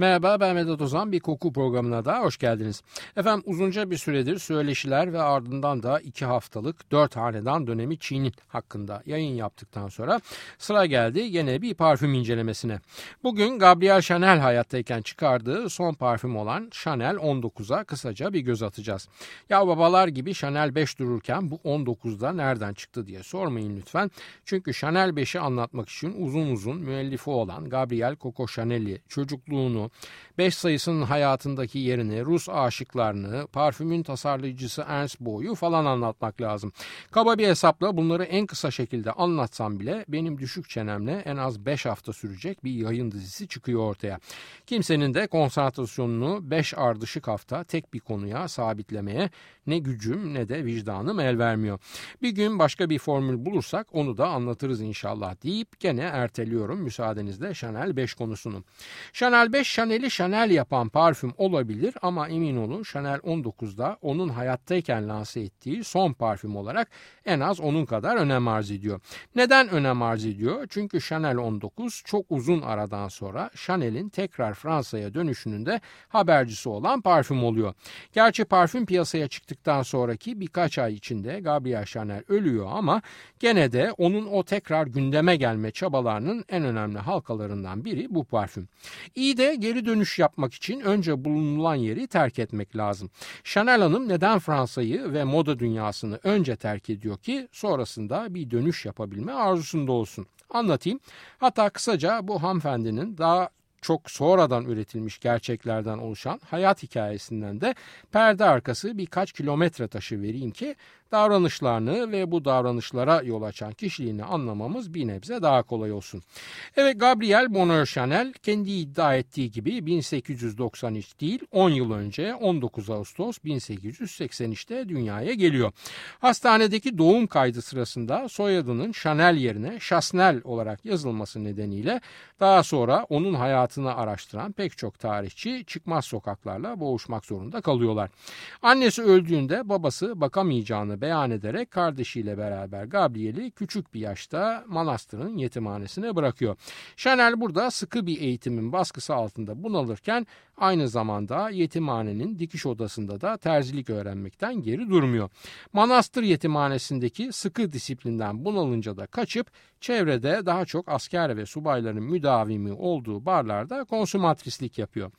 Merhaba ben Vedat Ozan bir koku programına da hoş geldiniz. Efendim uzunca bir süredir söyleşiler ve ardından da iki haftalık dört hanedan dönemi Çin'in hakkında yayın yaptıktan sonra sıra geldi yine bir parfüm incelemesine. Bugün Gabriel Chanel hayattayken çıkardığı son parfüm olan Chanel 19'a kısaca bir göz atacağız. Ya babalar gibi Chanel 5 dururken bu 19'da nereden çıktı diye sormayın lütfen. Çünkü Chanel 5'i anlatmak için uzun uzun müellifi olan Gabriel Coco Chanel'i çocukluğunu, 5 sayısının hayatındaki yerini, Rus aşıklarını, parfümün tasarlayıcısı Ernst Boy'u falan anlatmak lazım. Kaba bir hesapla bunları en kısa şekilde anlatsam bile benim düşük çenemle en az 5 hafta sürecek bir yayın dizisi çıkıyor ortaya. Kimsenin de konsantrasyonunu 5 ardışık hafta tek bir konuya sabitlemeye ne gücüm ne de vicdanım el vermiyor. Bir gün başka bir formül bulursak onu da anlatırız inşallah deyip gene erteliyorum müsaadenizle Chanel 5 konusunu. Chanel 5 Chanel'i Chanel yapan parfüm olabilir ama emin olun Chanel 19'da onun hayattayken lanse ettiği son parfüm olarak en az onun kadar önem arz ediyor. Neden önem arz ediyor? Çünkü Chanel 19 çok uzun aradan sonra Chanel'in tekrar Fransa'ya dönüşünün de habercisi olan parfüm oluyor. Gerçi parfüm piyasaya çıktıktan sonraki birkaç ay içinde Gabriel Chanel ölüyor ama gene de onun o tekrar gündeme gelme çabalarının en önemli halkalarından biri bu parfüm. İyi de geri dönüş yapmak için önce bulunulan yeri terk etmek lazım. Chanel Hanım neden Fransa'yı ve moda dünyasını önce terk ediyor ki sonrasında bir dönüş yapabilme arzusunda olsun? Anlatayım. Hatta kısaca bu hanımefendinin daha çok sonradan üretilmiş gerçeklerden oluşan hayat hikayesinden de perde arkası birkaç kilometre taşı vereyim ki davranışlarını ve bu davranışlara yol açan kişiliğini anlamamız bir nebze daha kolay olsun. Evet Gabriel Bonheur Chanel kendi iddia ettiği gibi 1893 değil 10 yıl önce 19 Ağustos 1883'te dünyaya geliyor. Hastanedeki doğum kaydı sırasında soyadının Chanel yerine Chasnel olarak yazılması nedeniyle daha sonra onun hayatını araştıran pek çok tarihçi çıkmaz sokaklarla boğuşmak zorunda kalıyorlar. Annesi öldüğünde babası bakamayacağını beyan ederek kardeşiyle beraber Gabriel'i küçük bir yaşta manastırın yetimhanesine bırakıyor. Chanel burada sıkı bir eğitimin baskısı altında bunalırken aynı zamanda yetimhanenin dikiş odasında da terzilik öğrenmekten geri durmuyor. Manastır yetimhanesindeki sıkı disiplinden bunalınca da kaçıp çevrede daha çok asker ve subayların müdavimi olduğu barlarda konsumatrislik yapıyor.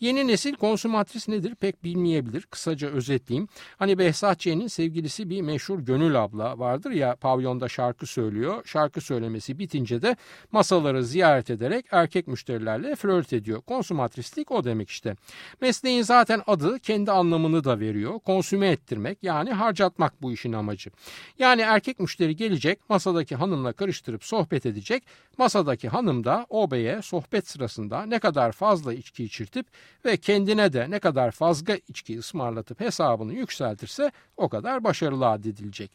Yeni nesil konsumatris nedir pek bilmeyebilir. Kısaca özetleyeyim. Hani Behzat sevgilisi bir meşhur Gönül abla vardır ya pavyonda şarkı söylüyor. Şarkı söylemesi bitince de masaları ziyaret ederek erkek müşterilerle flört ediyor. Konsumatrislik o demek işte. Mesleğin zaten adı kendi anlamını da veriyor. Konsüme ettirmek yani harcatmak bu işin amacı. Yani erkek müşteri gelecek masadaki hanımla karıştırıp sohbet edecek. Masadaki hanım da o beye sohbet sırasında ne kadar fazla içki içirtip ve kendine de ne kadar fazla içki ısmarlatıp hesabını yükseltirse o kadar başarılı addedilecek.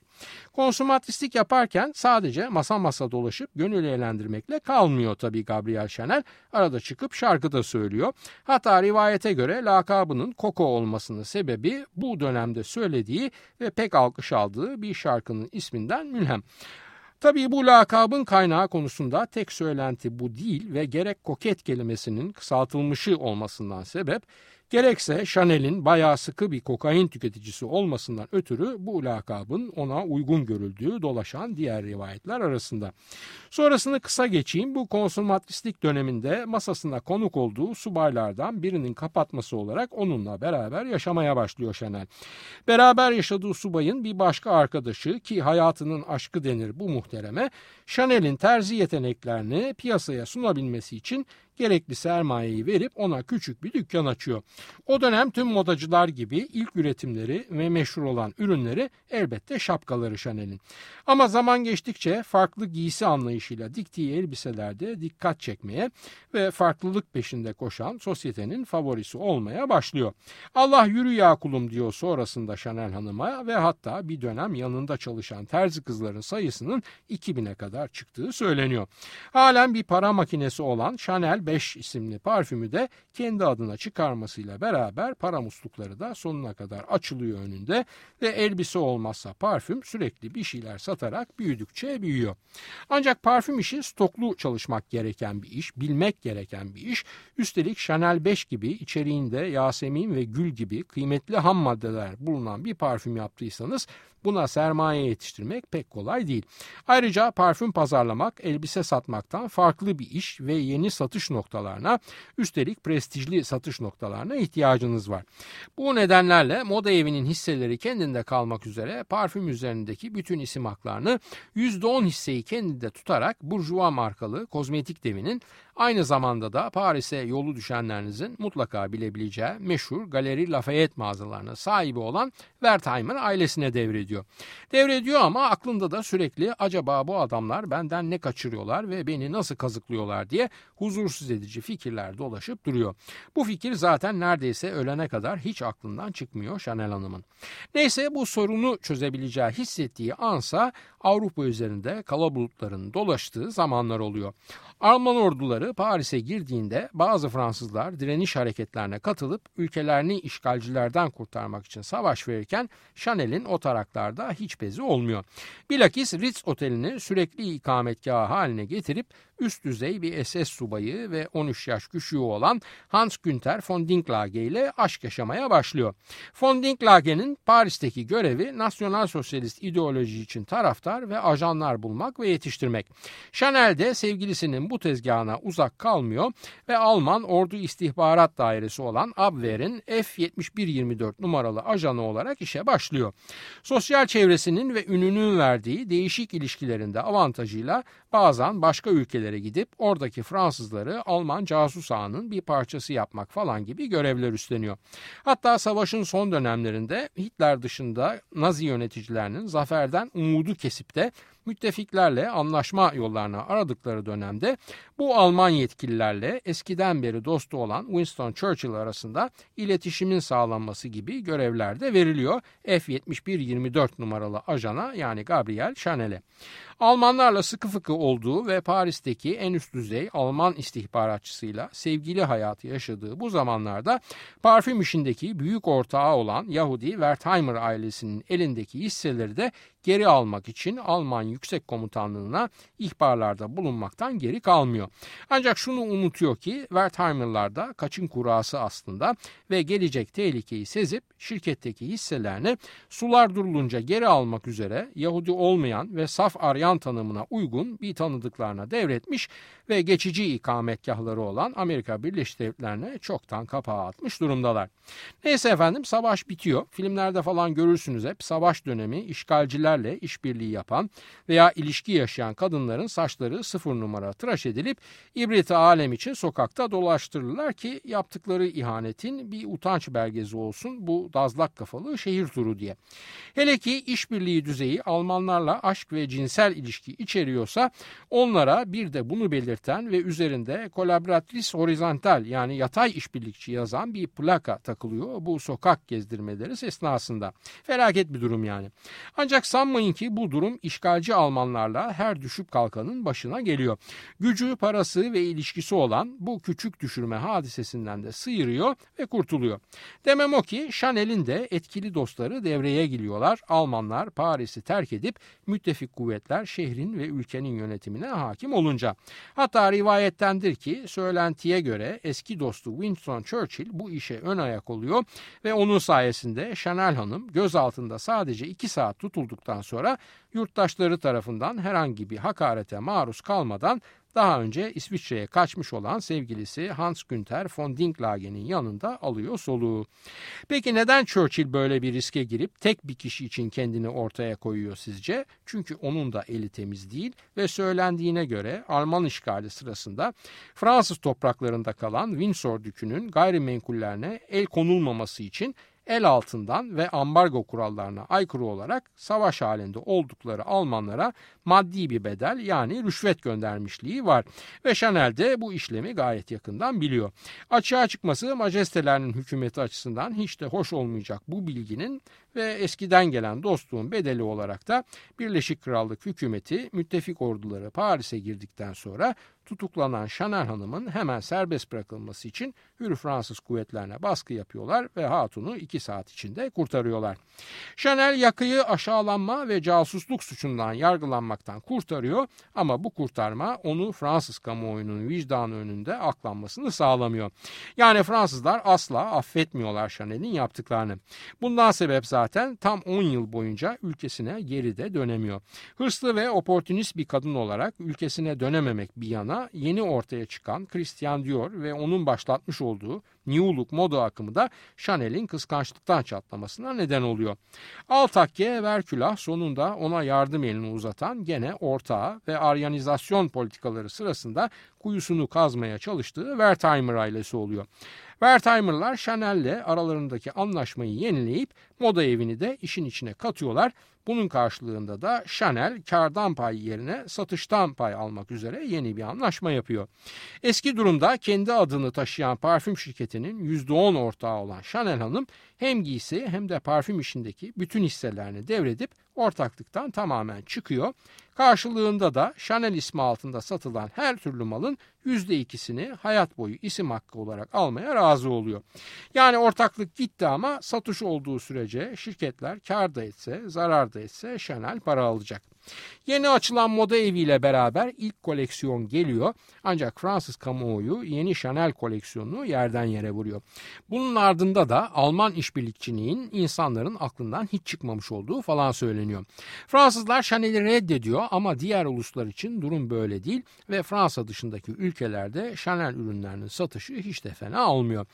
Konsumatristik yaparken sadece masa masa dolaşıp gönül eğlendirmekle kalmıyor tabii Gabriel Chanel. Arada çıkıp şarkı da söylüyor. Hatta rivayete göre lakabının Coco olmasının sebebi bu dönemde söylediği ve pek alkış aldığı bir şarkının isminden mülhem. Tabii bu lakabın kaynağı konusunda tek söylenti bu değil ve gerek koket kelimesinin kısaltılmışı olmasından sebep Gerekse Chanel'in bayağı sıkı bir kokain tüketicisi olmasından ötürü bu lakabın ona uygun görüldüğü dolaşan diğer rivayetler arasında. Sonrasını kısa geçeyim. Bu konsumatristik döneminde masasına konuk olduğu subaylardan birinin kapatması olarak onunla beraber yaşamaya başlıyor Chanel. Beraber yaşadığı subayın bir başka arkadaşı ki hayatının aşkı denir bu muhtereme, Chanel'in terzi yeteneklerini piyasaya sunabilmesi için gerekli sermayeyi verip ona küçük bir dükkan açıyor. O dönem tüm modacılar gibi ilk üretimleri ve meşhur olan ürünleri elbette şapkaları Chanel'in. Ama zaman geçtikçe farklı giysi anlayışıyla diktiği elbiselerde dikkat çekmeye ve farklılık peşinde koşan sosyetenin favorisi olmaya başlıyor. Allah yürü ya kulum diyor sonrasında Chanel Hanım'a ve hatta bir dönem yanında çalışan terzi kızların sayısının 2000'e kadar çıktığı söyleniyor. Halen bir para makinesi olan Chanel Chanel 5 isimli parfümü de kendi adına çıkarmasıyla beraber para muslukları da sonuna kadar açılıyor önünde ve elbise olmazsa parfüm sürekli bir şeyler satarak büyüdükçe büyüyor. Ancak parfüm işi stoklu çalışmak gereken bir iş, bilmek gereken bir iş. Üstelik Chanel 5 gibi içeriğinde Yasemin ve gül gibi kıymetli ham maddeler bulunan bir parfüm yaptıysanız Buna sermaye yetiştirmek pek kolay değil. Ayrıca parfüm pazarlamak elbise satmaktan farklı bir iş ve yeni satış noktalarına üstelik prestijli satış noktalarına ihtiyacınız var. Bu nedenlerle moda evinin hisseleri kendinde kalmak üzere parfüm üzerindeki bütün isim haklarını %10 hisseyi kendinde tutarak Bourjois markalı kozmetik devinin Aynı zamanda da Paris'e yolu düşenlerinizin mutlaka bilebileceği meşhur Galeri Lafayette mağazalarına sahibi olan Wertheimer ailesine devrediyor. Devrediyor ama aklında da sürekli acaba bu adamlar benden ne kaçırıyorlar ve beni nasıl kazıklıyorlar diye huzursuz edici fikirler dolaşıp duruyor. Bu fikir zaten neredeyse ölene kadar hiç aklından çıkmıyor Chanel Hanım'ın. Neyse bu sorunu çözebileceği hissettiği ansa Avrupa üzerinde kala bulutların dolaştığı zamanlar oluyor. Alman orduları Paris'e girdiğinde bazı Fransızlar direniş hareketlerine katılıp ülkelerini işgalcilerden kurtarmak için savaş verirken Chanel'in o taraklarda hiç bezi olmuyor. Bilakis Ritz Oteli'ni sürekli ikametgahı haline getirip üst düzey bir SS subayı ve 13 yaş küçüğü olan Hans Günther von Dinklage ile aşk yaşamaya başlıyor. Von Dinklage'nin Paris'teki görevi nasyonal sosyalist ideoloji için taraftar ve ajanlar bulmak ve yetiştirmek. Chanel de sevgilisinin bu tezgahına uzak kalmıyor ve Alman Ordu İstihbarat Dairesi olan Abwehr'in F-7124 numaralı ajanı olarak işe başlıyor. Sosyal çevresinin ve ününün verdiği değişik ilişkilerinde avantajıyla bazen başka ülkelere gidip oradaki Fransızları Alman casus ağının bir parçası yapmak falan gibi görevler üstleniyor. Hatta savaşın son dönemlerinde Hitler dışında Nazi yöneticilerinin zaferden umudu kesip de müttefiklerle anlaşma yollarına aradıkları dönemde bu Alman yetkililerle eskiden beri dostu olan Winston Churchill arasında iletişimin sağlanması gibi görevler de veriliyor F-71-24 numaralı ajana yani Gabriel Chanel'e. Almanlarla sıkı fıkı olduğu ve Paris'teki en üst düzey Alman istihbaratçısıyla sevgili hayatı yaşadığı bu zamanlarda parfüm işindeki büyük ortağı olan Yahudi Wertheimer ailesinin elindeki hisseleri de geri almak için Alman Yüksek Komutanlığı'na ihbarlarda bulunmaktan geri kalmıyor. Ancak şunu unutuyor ki Wertheimer'lar da kaçın kurası aslında ve gelecek tehlikeyi sezip şirketteki hisselerini sular durulunca geri almak üzere Yahudi olmayan ve saf Aryan tanımına uygun bir tanıdıklarına devretmiş ve geçici ikametgahları olan Amerika Birleşik Devletleri'ne çoktan kapağı atmış durumdalar. Neyse efendim savaş bitiyor. Filmlerde falan görürsünüz hep savaş dönemi işgalcilerle işbirliği yapan veya ilişki yaşayan kadınların saçları sıfır numara tıraş edilip ibreti alem için sokakta dolaştırırlar ki yaptıkları ihanetin bir utanç belgesi olsun bu dazlak kafalı şehir turu diye. Hele ki işbirliği düzeyi Almanlarla aşk ve cinsel ilişki içeriyorsa onlara bir de bunu belirten ve üzerinde Collaboratrice Horizontal yani yatay işbirlikçi yazan bir plaka takılıyor bu sokak gezdirmeleri esnasında. Felaket bir durum yani. Ancak sanmayın ki bu durum işgalci Almanlarla her düşüp kalkanın başına geliyor. Gücü, parası ve ilişkisi olan bu küçük düşürme hadisesinden de sıyırıyor ve kurtuluyor. Demem o ki Chanel'in de etkili dostları devreye giriyorlar. Almanlar Paris'i terk edip müttefik kuvvetler şehrin ve ülkenin yönetimine hakim olunca. Hatta rivayettendir ki söylentiye göre eski dostu Winston Churchill bu işe ön ayak oluyor ve onun sayesinde Chanel Hanım gözaltında sadece iki saat tutulduktan sonra yurttaşları tarafından herhangi bir hakarete maruz kalmadan daha önce İsviçre'ye kaçmış olan sevgilisi Hans Günther von Dinklage'nin yanında alıyor soluğu. Peki neden Churchill böyle bir riske girip tek bir kişi için kendini ortaya koyuyor sizce? Çünkü onun da eli temiz değil ve söylendiğine göre Alman işgali sırasında Fransız topraklarında kalan Windsor dükünün gayrimenkullerine el konulmaması için el altından ve ambargo kurallarına aykırı olarak savaş halinde oldukları Almanlara maddi bir bedel yani rüşvet göndermişliği var. Ve Chanel de bu işlemi gayet yakından biliyor. Açığa çıkması majestelerinin hükümeti açısından hiç de hoş olmayacak bu bilginin ve eskiden gelen dostluğun bedeli olarak da Birleşik Krallık hükümeti müttefik orduları Paris'e girdikten sonra tutuklanan Chanel Hanım'ın hemen serbest bırakılması için Hür Fransız kuvvetlerine baskı yapıyorlar ve Hatun'u iki saat içinde kurtarıyorlar. Chanel yakıyı aşağılanma ve casusluk suçundan yargılanmaktan kurtarıyor ama bu kurtarma onu Fransız kamuoyunun vicdanı önünde aklanmasını sağlamıyor. Yani Fransızlar asla affetmiyorlar Chanel'in yaptıklarını. Bundan sebep zaten tam 10 yıl boyunca ülkesine geri de dönemiyor. Hırslı ve oportunist bir kadın olarak ülkesine dönememek bir yana yeni ortaya çıkan Christian Dior ve onun başlatmış olduğu New Look moda akımı da Chanel'in kıskançlıktan çatlamasına neden oluyor. Altakke Verkülah sonunda ona yardım elini uzatan gene ortağı ve aryanizasyon politikaları sırasında kuyusunu kazmaya çalıştığı Wertheimer ailesi oluyor. Wertheimer'lar Chanel'le aralarındaki anlaşmayı yenileyip moda evini de işin içine katıyorlar. Bunun karşılığında da Chanel kardan pay yerine satıştan pay almak üzere yeni bir anlaşma yapıyor. Eski durumda kendi adını taşıyan parfüm şirketinin %10 ortağı olan Chanel Hanım hem giysi hem de parfüm işindeki bütün hisselerini devredip ortaklıktan tamamen çıkıyor. Karşılığında da Chanel ismi altında satılan her türlü malın %2'sini hayat boyu isim hakkı olarak almaya razı oluyor. Yani ortaklık gitti ama satış olduğu sürece şirketler kar da etse zarar da etse Chanel para alacak. Yeni açılan moda eviyle beraber ilk koleksiyon geliyor ancak Fransız kamuoyu yeni Chanel koleksiyonunu yerden yere vuruyor. Bunun ardında da Alman işbirlikçiliğin insanların aklından hiç çıkmamış olduğu falan söyleniyor. Fransızlar Chanel'i reddediyor ama diğer uluslar için durum böyle değil ve Fransa dışındaki ülkelerde Chanel ürünlerinin satışı hiç de fena olmuyor.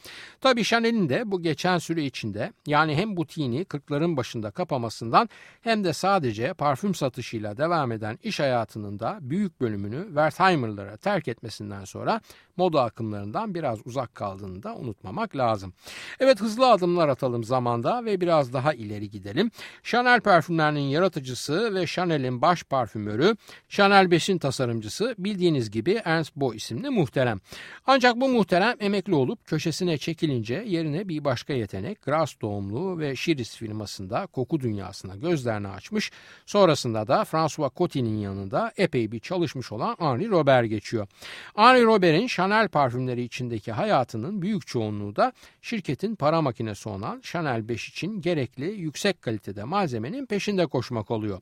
Tabii Chanel'in de bu geçen süre içinde yani hem butiğini 40'ların başında kapamasından hem de sadece parfüm satışıyla devam eden iş hayatının da büyük bölümünü Wertheimer'lara terk etmesinden sonra moda akımlarından biraz uzak kaldığını da unutmamak lazım. Evet hızlı adımlar atalım zamanda ve biraz daha ileri gidelim. Chanel parfümlerinin yaratıcısı ve Chanel'in baş parfümörü, Chanel 5'in tasarımcısı bildiğiniz gibi Ernst Bo isimli muhterem. Ancak bu muhterem emekli olup köşesine çekilince yerine bir başka yetenek Gras doğumlu ve Shiris firmasında koku dünyasına gözlerini açmış. Sonrasında da François Coty'nin yanında epey bir çalışmış olan Henri Robert geçiyor. Henri Robert'in Chanel parfümleri içindeki hayatının büyük çoğunluğu da şirketin para makinesi olan Chanel 5 için gerekli yüksek kalitede malzemenin peşinde koşmak oluyor.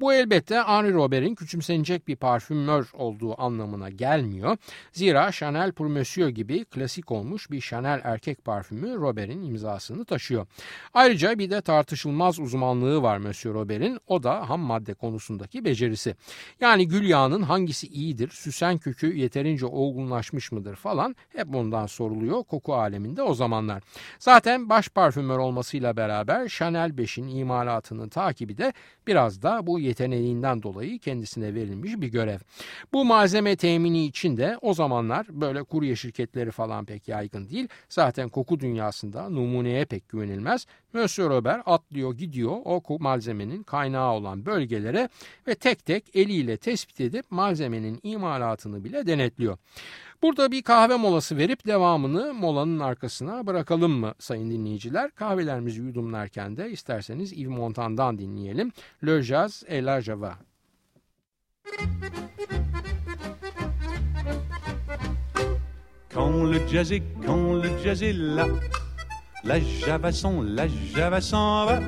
Bu elbette Henri Robert'in küçümsenecek bir parfümör olduğu anlamına gelmiyor. Zira Chanel pour Monsieur gibi klasik olmuş bir Chanel erkek parfümü Robert'in imzasını taşıyor. Ayrıca bir de tartışılmaz uzmanlığı var Monsieur Robert'in. O da ham madde konusundaki becerisi. Yani gül yağının hangisi iyidir, süsen kökü yeterince olgunlaşmış mıdır falan hep bundan soruluyor koku aleminde o zamanlar. Zaten baş parfümör olmasıyla beraber Chanel 5'in imalatının takibi de biraz da bu yeteneğinden dolayı kendisine verilmiş bir görev. Bu malzeme temini için de o zamanlar böyle kurye şirketleri falan pek yaygın değil. Zaten koku dünyasında numuneye pek güvenilmez. Monsieur Robert atlıyor gidiyor o malzemenin kaynağı olan bölgelere ve tek tek eliyle tespit edip malzemenin imalatını bile denetliyor. Burada bir kahve molası verip devamını molanın arkasına bırakalım mı sayın dinleyiciler? Kahvelerimizi yudumlarken de isterseniz Yves Montan'dan dinleyelim. Le Jazz et la Java. Quand le jazz est, quand le jazz est là, la java son, la java s'en va.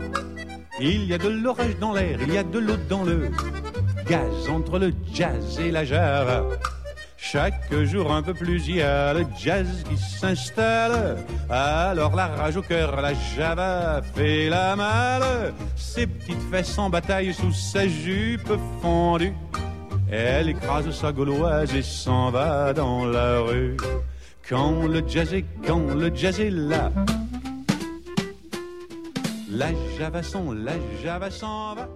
Il y a de l'orage dans l'air, il y a de l'eau dans le gaz entre le jazz et la java. Chaque jour un peu plus, il y a le jazz qui s'installe. Alors la rage au cœur, la java fait la malle. Ses petites fesses en bataille sous sa jupe fondue. Elle écrase sa gauloise et s'en va dans la rue. Quand le jazz est, quand le jazz est là. La java son, la java s'en va.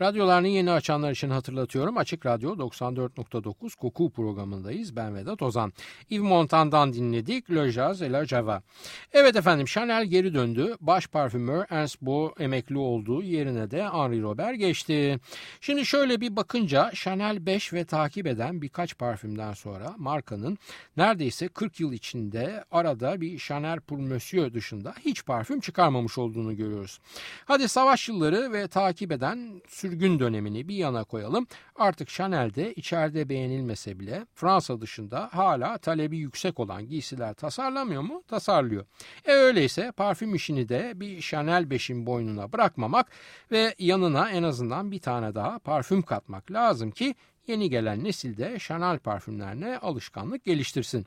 Radyolarını yeni açanlar için hatırlatıyorum. Açık Radyo 94.9 Koku programındayız. Ben Vedat Ozan. Yves Montan'dan dinledik. Le Jazz et la Java. Evet efendim Chanel geri döndü. Baş parfümör Ernst Bo emekli olduğu yerine de Henri Robert geçti. Şimdi şöyle bir bakınca Chanel 5 ve takip eden birkaç parfümden sonra markanın neredeyse 40 yıl içinde arada bir Chanel pour Monsieur dışında hiç parfüm çıkarmamış olduğunu görüyoruz. Hadi savaş yılları ve takip eden sürgün dönemini bir yana koyalım. Artık Chanel'de içeride beğenilmese bile Fransa dışında hala talebi yüksek olan giysiler tasarlamıyor mu? Tasarlıyor. E öyleyse parfüm işini de bir Chanel 5'in boynuna bırakmamak ve yanına en azından bir tane daha parfüm katmak lazım ki yeni gelen nesilde Chanel parfümlerine alışkanlık geliştirsin.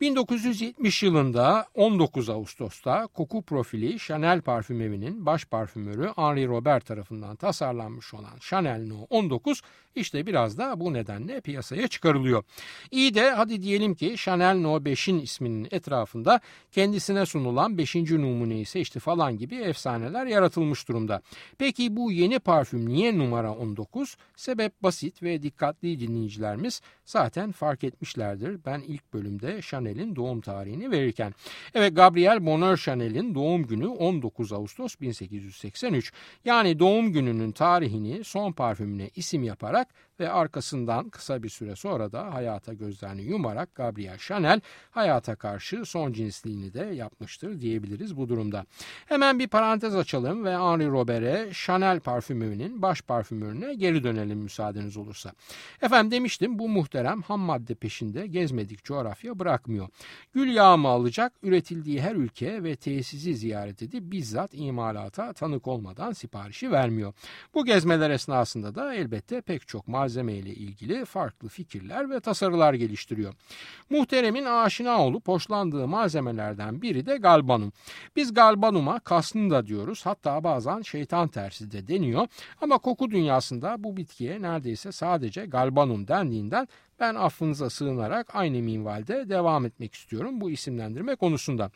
1970 yılında 19 Ağustos'ta koku profili Chanel parfüm evinin baş parfümörü Henri Robert tarafından tasarlanmış olan Chanel No 19 işte biraz da bu nedenle piyasaya çıkarılıyor. İyi de hadi diyelim ki Chanel No 5'in isminin etrafında kendisine sunulan 5. numuneyi seçti falan gibi efsaneler yaratılmış durumda. Peki bu yeni parfüm niye numara 19? Sebep basit ve dikkatli dinleyicilerimiz zaten fark etmişlerdir. Ben ilk bölümde Chanel'in doğum tarihini verirken. Evet Gabriel Bonheur Chanel'in doğum günü 19 Ağustos 1883. Yani doğum gününün tarihini son parfümüne isim yaparak ve arkasından kısa bir süre sonra da hayata gözlerini yumarak Gabriel Chanel hayata karşı son cinsliğini de yapmıştır diyebiliriz bu durumda. Hemen bir parantez açalım ve Henri Robert'e Chanel parfümörünün baş parfümörüne geri dönelim müsaadeniz olursa. Efendim demiştim bu muhterem ham madde peşinde gezmedik coğrafya bırakmıyor. Gül yağı mı alacak üretildiği her ülke ve tesisi ziyaret edip bizzat imalata tanık olmadan siparişi vermiyor. Bu gezmeler esnasında da elbette pek çok malzeme ile ilgili farklı fikirler ve tasarılar geliştiriyor. Muhteremin aşina olup hoşlandığı malzemelerden biri de galbanum. Biz galbanuma kasnı da diyoruz hatta bazen şeytan tersi de deniyor ama koku dünyasında bu bitkiye neredeyse sadece galbanum dendiğinden ben affınıza sığınarak aynı minvalde devam etmek istiyorum bu isimlendirme konusunda.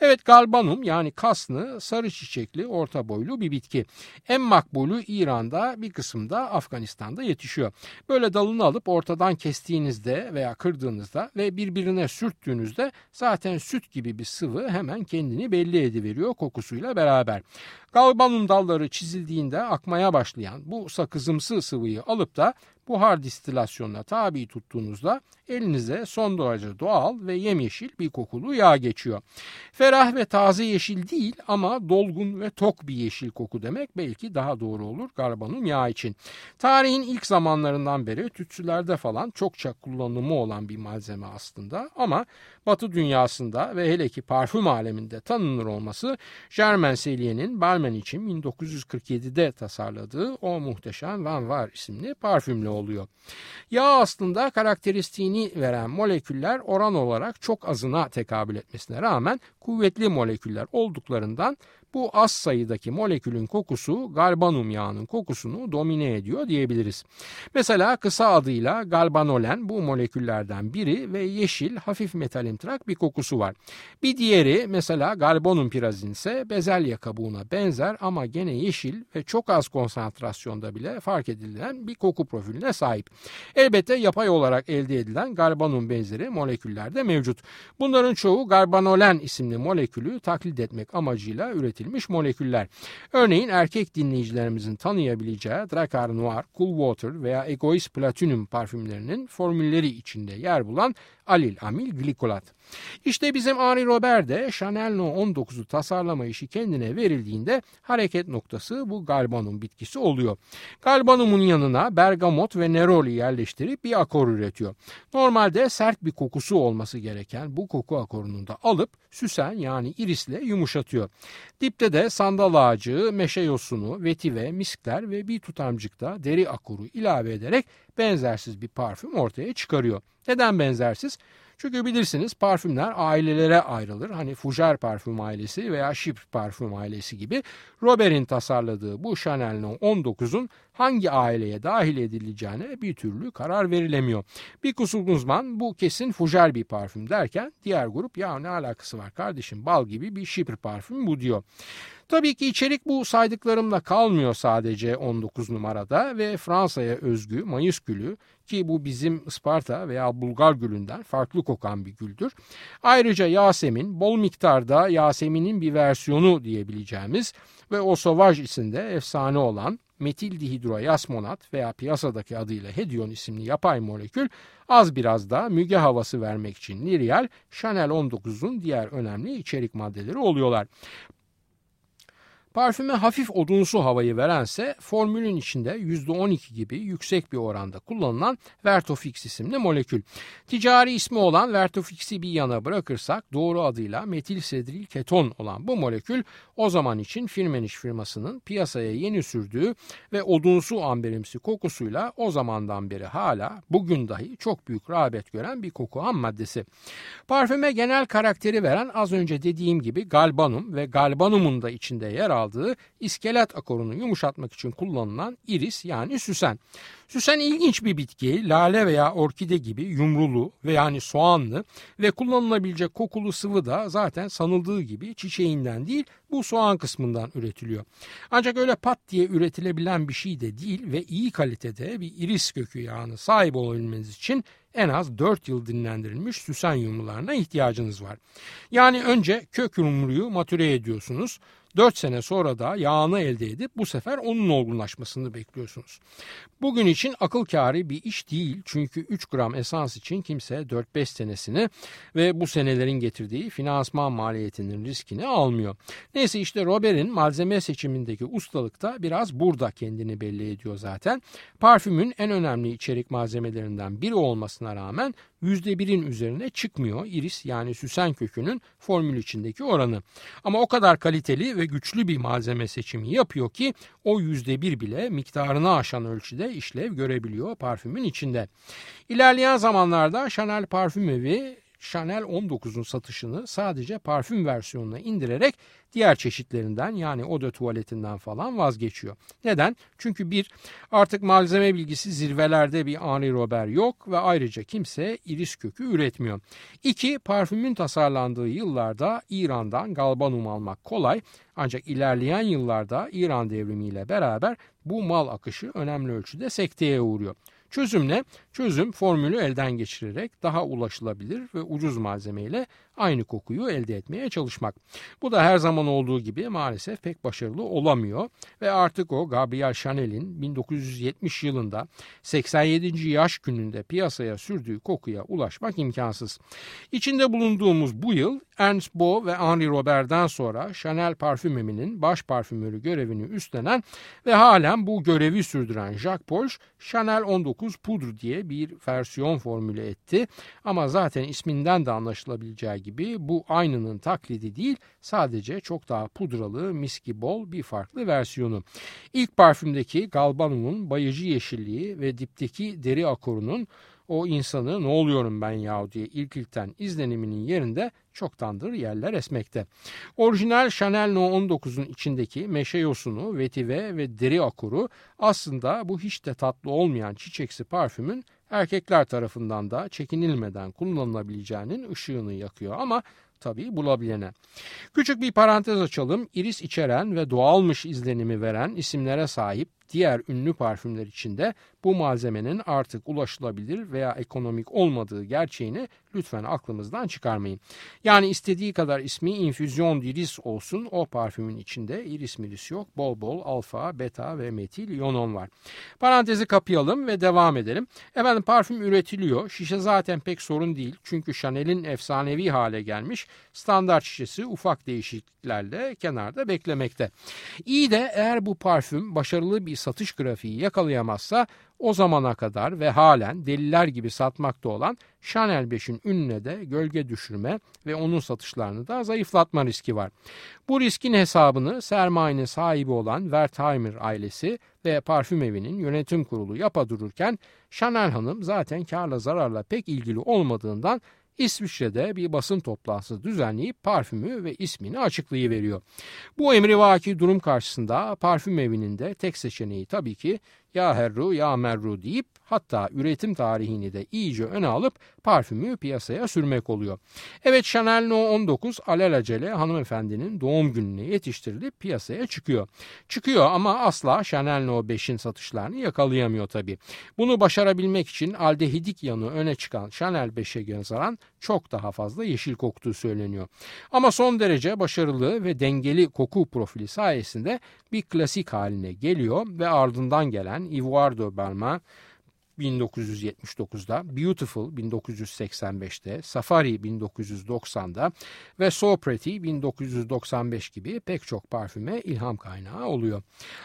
Evet galbanum yani kasnı sarı çiçekli orta boylu bir bitki. En makbulü İran'da bir kısımda Afganistan'da yetişiyor. Böyle dalını alıp ortadan kestiğinizde veya kırdığınızda ve birbirine sürttüğünüzde zaten süt gibi bir sıvı hemen kendini belli ediveriyor kokusuyla beraber. Galbanum dalları çizildiğinde akmaya başlayan bu sakızımsı sıvıyı alıp da buhar distilasyonuna tabi tuttuğunuzda elinize son derece doğal ve yemyeşil bir kokulu yağ geçiyor. Ferah ve taze yeşil değil ama dolgun ve tok bir yeşil koku demek belki daha doğru olur galbanum yağı için. Tarihin ilk zamanlarından beri tütsülerde falan çokça kullanımı olan bir malzeme aslında ama Batı dünyasında ve hele ki parfüm aleminde tanınır olması Germain Cellier'in Balmain için 1947'de tasarladığı o muhteşem Van Var isimli parfümle oluyor. Yağ aslında karakteristiğini veren moleküller oran olarak çok azına tekabül etmesine rağmen kuvvetli moleküller olduklarından bu az sayıdaki molekülün kokusu galbanum yağının kokusunu domine ediyor diyebiliriz. Mesela kısa adıyla galbanolen bu moleküllerden biri ve yeşil hafif metalimtrak bir kokusu var. Bir diğeri mesela galbanum pirazin ise bezelye kabuğuna benzer ama gene yeşil ve çok az konsantrasyonda bile fark edilen bir koku profiline sahip. Elbette yapay olarak elde edilen galbanum benzeri moleküller de mevcut. Bunların çoğu galbanolen isimli molekülü taklit etmek amacıyla üretilmiş üretilmiş moleküller. Örneğin erkek dinleyicilerimizin tanıyabileceği Dracar Noir, Cool Water veya Egoist Platinum parfümlerinin formülleri içinde yer bulan alil amil glikolat. İşte bizim Henri Robert de Chanel No 19'u tasarlama işi kendine verildiğinde hareket noktası bu galbanum bitkisi oluyor. Galbanumun yanına bergamot ve neroli yerleştirip bir akor üretiyor. Normalde sert bir kokusu olması gereken bu koku akorunu da alıp süsen yani irisle yumuşatıyor. Dipte de sandal ağacı, meşe yosunu, vetive, miskler ve bir tutamcıkta deri akoru ilave ederek benzersiz bir parfüm ortaya çıkarıyor. Neden benzersiz? Çünkü bilirsiniz parfümler ailelere ayrılır. Hani Fougère parfüm ailesi veya Chypre parfüm ailesi gibi. Robert'in tasarladığı bu Chanel No 19'un hangi aileye dahil edileceğine bir türlü karar verilemiyor. Bir kısım uzman bu kesin Fougère bir parfüm derken diğer grup ya ne alakası var kardeşim bal gibi bir Chypre parfüm bu diyor. Tabii ki içerik bu saydıklarımla kalmıyor sadece 19 numarada ve Fransa'ya özgü mayıs gülü ki bu bizim Isparta veya Bulgar gülünden farklı kokan bir güldür. Ayrıca Yasemin bol miktarda Yasemin'in bir versiyonu diyebileceğimiz ve o Sauvage isimde efsane olan metil dihidroyasmonat veya piyasadaki adıyla Hedion isimli yapay molekül az biraz da müge havası vermek için Nirial, Chanel 19'un diğer önemli içerik maddeleri oluyorlar. Parfüme hafif odunsu havayı verense formülün içinde %12 gibi yüksek bir oranda kullanılan Vertofix isimli molekül. Ticari ismi olan Vertofix'i bir yana bırakırsak doğru adıyla metil sedril keton olan bu molekül o zaman için Firmenich firmasının piyasaya yeni sürdüğü ve odunsu amberimsi kokusuyla o zamandan beri hala bugün dahi çok büyük rağbet gören bir koku ham maddesi. Parfüme genel karakteri veren az önce dediğim gibi galbanum ve galbanumun da içinde yer aldığı iskelet akorunu yumuşatmak için kullanılan iris yani süsen. Süsen ilginç bir bitki, lale veya orkide gibi yumrulu ve yani soğanlı ve kullanılabilecek kokulu sıvı da zaten sanıldığı gibi çiçeğinden değil bu soğan kısmından üretiliyor. Ancak öyle pat diye üretilebilen bir şey de değil ve iyi kalitede bir iris kökü yağını sahip olabilmeniz için en az 4 yıl dinlendirilmiş süsen yumrularına ihtiyacınız var. Yani önce kök yumruyu matüre ediyorsunuz. 4 sene sonra da yağını elde edip bu sefer onun olgunlaşmasını bekliyorsunuz. Bugün için akıl kârı bir iş değil çünkü 3 gram esans için kimse 4-5 senesini ve bu senelerin getirdiği finansman maliyetinin riskini almıyor. Neyse işte Robert'in malzeme seçimindeki ustalık da biraz burada kendini belli ediyor zaten. Parfümün en önemli içerik malzemelerinden biri olmasına rağmen %1'in üzerine çıkmıyor iris yani süsen kökünün formül içindeki oranı. Ama o kadar kaliteli ve güçlü bir malzeme seçimi yapıyor ki o %1 bile miktarını aşan ölçüde işlev görebiliyor parfümün içinde. İlerleyen zamanlarda Chanel Parfüm Evi Chanel 19'un satışını sadece parfüm versiyonuna indirerek diğer çeşitlerinden yani oda tuvaletinden falan vazgeçiyor. Neden? Çünkü bir artık malzeme bilgisi zirvelerde bir Henri Robert yok ve ayrıca kimse iris kökü üretmiyor. İki, parfümün tasarlandığı yıllarda İran'dan galbanum almak kolay ancak ilerleyen yıllarda İran devrimiyle beraber bu mal akışı önemli ölçüde sekteye uğruyor. Çözüm ne? Çözüm formülü elden geçirerek daha ulaşılabilir ve ucuz malzemeyle aynı kokuyu elde etmeye çalışmak. Bu da her zaman olduğu gibi maalesef pek başarılı olamıyor ve artık o Gabriel Chanel'in 1970 yılında 87. yaş gününde piyasaya sürdüğü kokuya ulaşmak imkansız. İçinde bulunduğumuz bu yıl Ernst Bo ve Henri Robert'den sonra Chanel parfümeminin baş parfümörü görevini üstlenen ve halen bu görevi sürdüren Jacques Polch Chanel 19 Poudre diye bir versiyon formüle etti. Ama zaten isminden de anlaşılabileceği gibi bu aynının taklidi değil sadece çok daha pudralı, miski bol bir farklı versiyonu. İlk parfümdeki galbanum'un bayıcı yeşilliği ve dipteki deri akorunun o insanı ne oluyorum ben ya diye ilk ilkten izleniminin yerinde çoktandır yerler esmekte. Orijinal Chanel No 19'un içindeki meşe yosunu, vetive ve deri akuru aslında bu hiç de tatlı olmayan çiçeksi parfümün erkekler tarafından da çekinilmeden kullanılabileceğinin ışığını yakıyor ama tabii bulabilene. Küçük bir parantez açalım. İris içeren ve doğalmış izlenimi veren isimlere sahip diğer ünlü parfümler içinde bu malzemenin artık ulaşılabilir veya ekonomik olmadığı gerçeğini lütfen aklımızdan çıkarmayın. Yani istediği kadar ismi infüzyon diris olsun o parfümün içinde iris miris yok. Bol bol alfa, beta ve metil yonon var. Parantezi kapayalım ve devam edelim. Efendim parfüm üretiliyor. Şişe zaten pek sorun değil. Çünkü Chanel'in efsanevi hale gelmiş standart şişesi ufak değişikliklerle kenarda beklemekte. İyi de eğer bu parfüm başarılı bir satış grafiği yakalayamazsa o zamana kadar ve halen deliler gibi satmakta olan Chanel 5'in ününe de gölge düşürme ve onun satışlarını da zayıflatma riski var. Bu riskin hesabını sermayenin sahibi olan Wertheimer ailesi ve parfüm evinin yönetim kurulu yapa dururken Chanel Hanım zaten karla zararla pek ilgili olmadığından İsviçre'de bir basın toplantısı düzenleyip parfümü ve ismini açıklayıveriyor. Bu emrivaki durum karşısında parfüm evinin de tek seçeneği tabii ki ya herru ya merru deyip hatta üretim tarihini de iyice öne alıp parfümü piyasaya sürmek oluyor. Evet Chanel No 19 alelacele hanımefendinin doğum gününe yetiştirilip piyasaya çıkıyor. Çıkıyor ama asla Chanel No 5'in satışlarını yakalayamıyor tabi. Bunu başarabilmek için aldehidik yanı öne çıkan Chanel 5'e nazaran çok daha fazla yeşil koktuğu söyleniyor. Ama son derece başarılı ve dengeli koku profili sayesinde bir klasik haline geliyor ve ardından gelen Ivoire de Balmain 1979'da, Beautiful 1985'te, Safari 1990'da ve So Pretty 1995 gibi pek çok parfüme ilham kaynağı oluyor.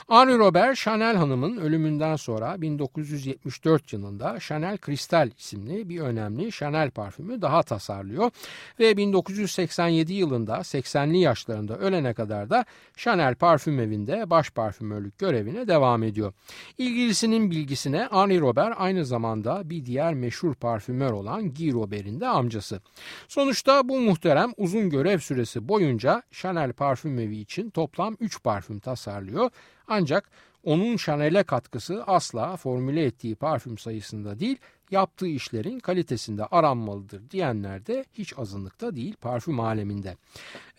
Henri Robert, Chanel Hanım'ın ölümünden sonra 1974 yılında Chanel Crystal isimli bir önemli Chanel parfümü daha tasarlıyor ve 1987 yılında 80'li yaşlarında ölene kadar da Chanel parfüm evinde baş parfümörlük görevine devam ediyor. İlgilisinin bilgisine Henri Robert aynı zamanda bir diğer meşhur parfümör olan Guy Robert'in de amcası. Sonuçta bu muhterem uzun görev süresi boyunca Chanel parfüm evi için toplam 3 parfüm tasarlıyor. Ancak onun Chanel'e katkısı asla formüle ettiği parfüm sayısında değil, yaptığı işlerin kalitesinde aranmalıdır diyenler de hiç azınlıkta değil parfüm aleminde.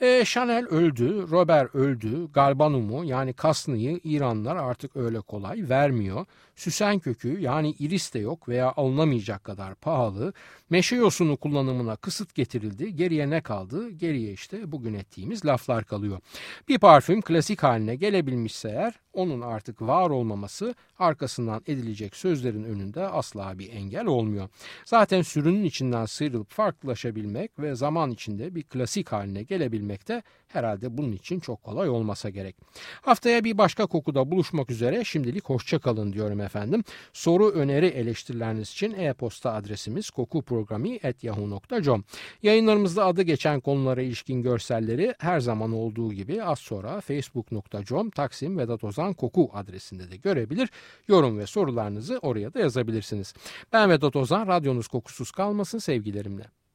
E, Chanel öldü, Robert öldü, Galbanum'u yani Kasnı'yı İranlılar artık öyle kolay vermiyor. Süsen kökü yani iris de yok veya alınamayacak kadar pahalı. Meşe yosunu kullanımına kısıt getirildi. Geriye ne kaldı? Geriye işte bugün ettiğimiz laflar kalıyor. Bir parfüm klasik haline gelebilmişse eğer onun artık var olmaması arkasından edilecek sözlerin önünde asla bir engel olmuyor. Zaten sürünün içinden sıyrılıp farklılaşabilmek ve zaman içinde bir klasik haline gelebilmek de herhalde bunun için çok kolay olmasa gerek. Haftaya bir başka kokuda buluşmak üzere şimdilik hoşçakalın diyorum efendim. Soru, öneri, eleştirileriniz için e-posta adresimiz kokuprogrami.yahoo.com Yayınlarımızda adı geçen konulara ilişkin görselleri her zaman olduğu gibi az sonra facebook.com Taksim Vedat Ozan Koku adresinde de görebilir. Yorum ve sorularınızı oraya da yazabilirsiniz. Ben Vedat Ozan, radyonuz kokusuz kalmasın sevgilerimle.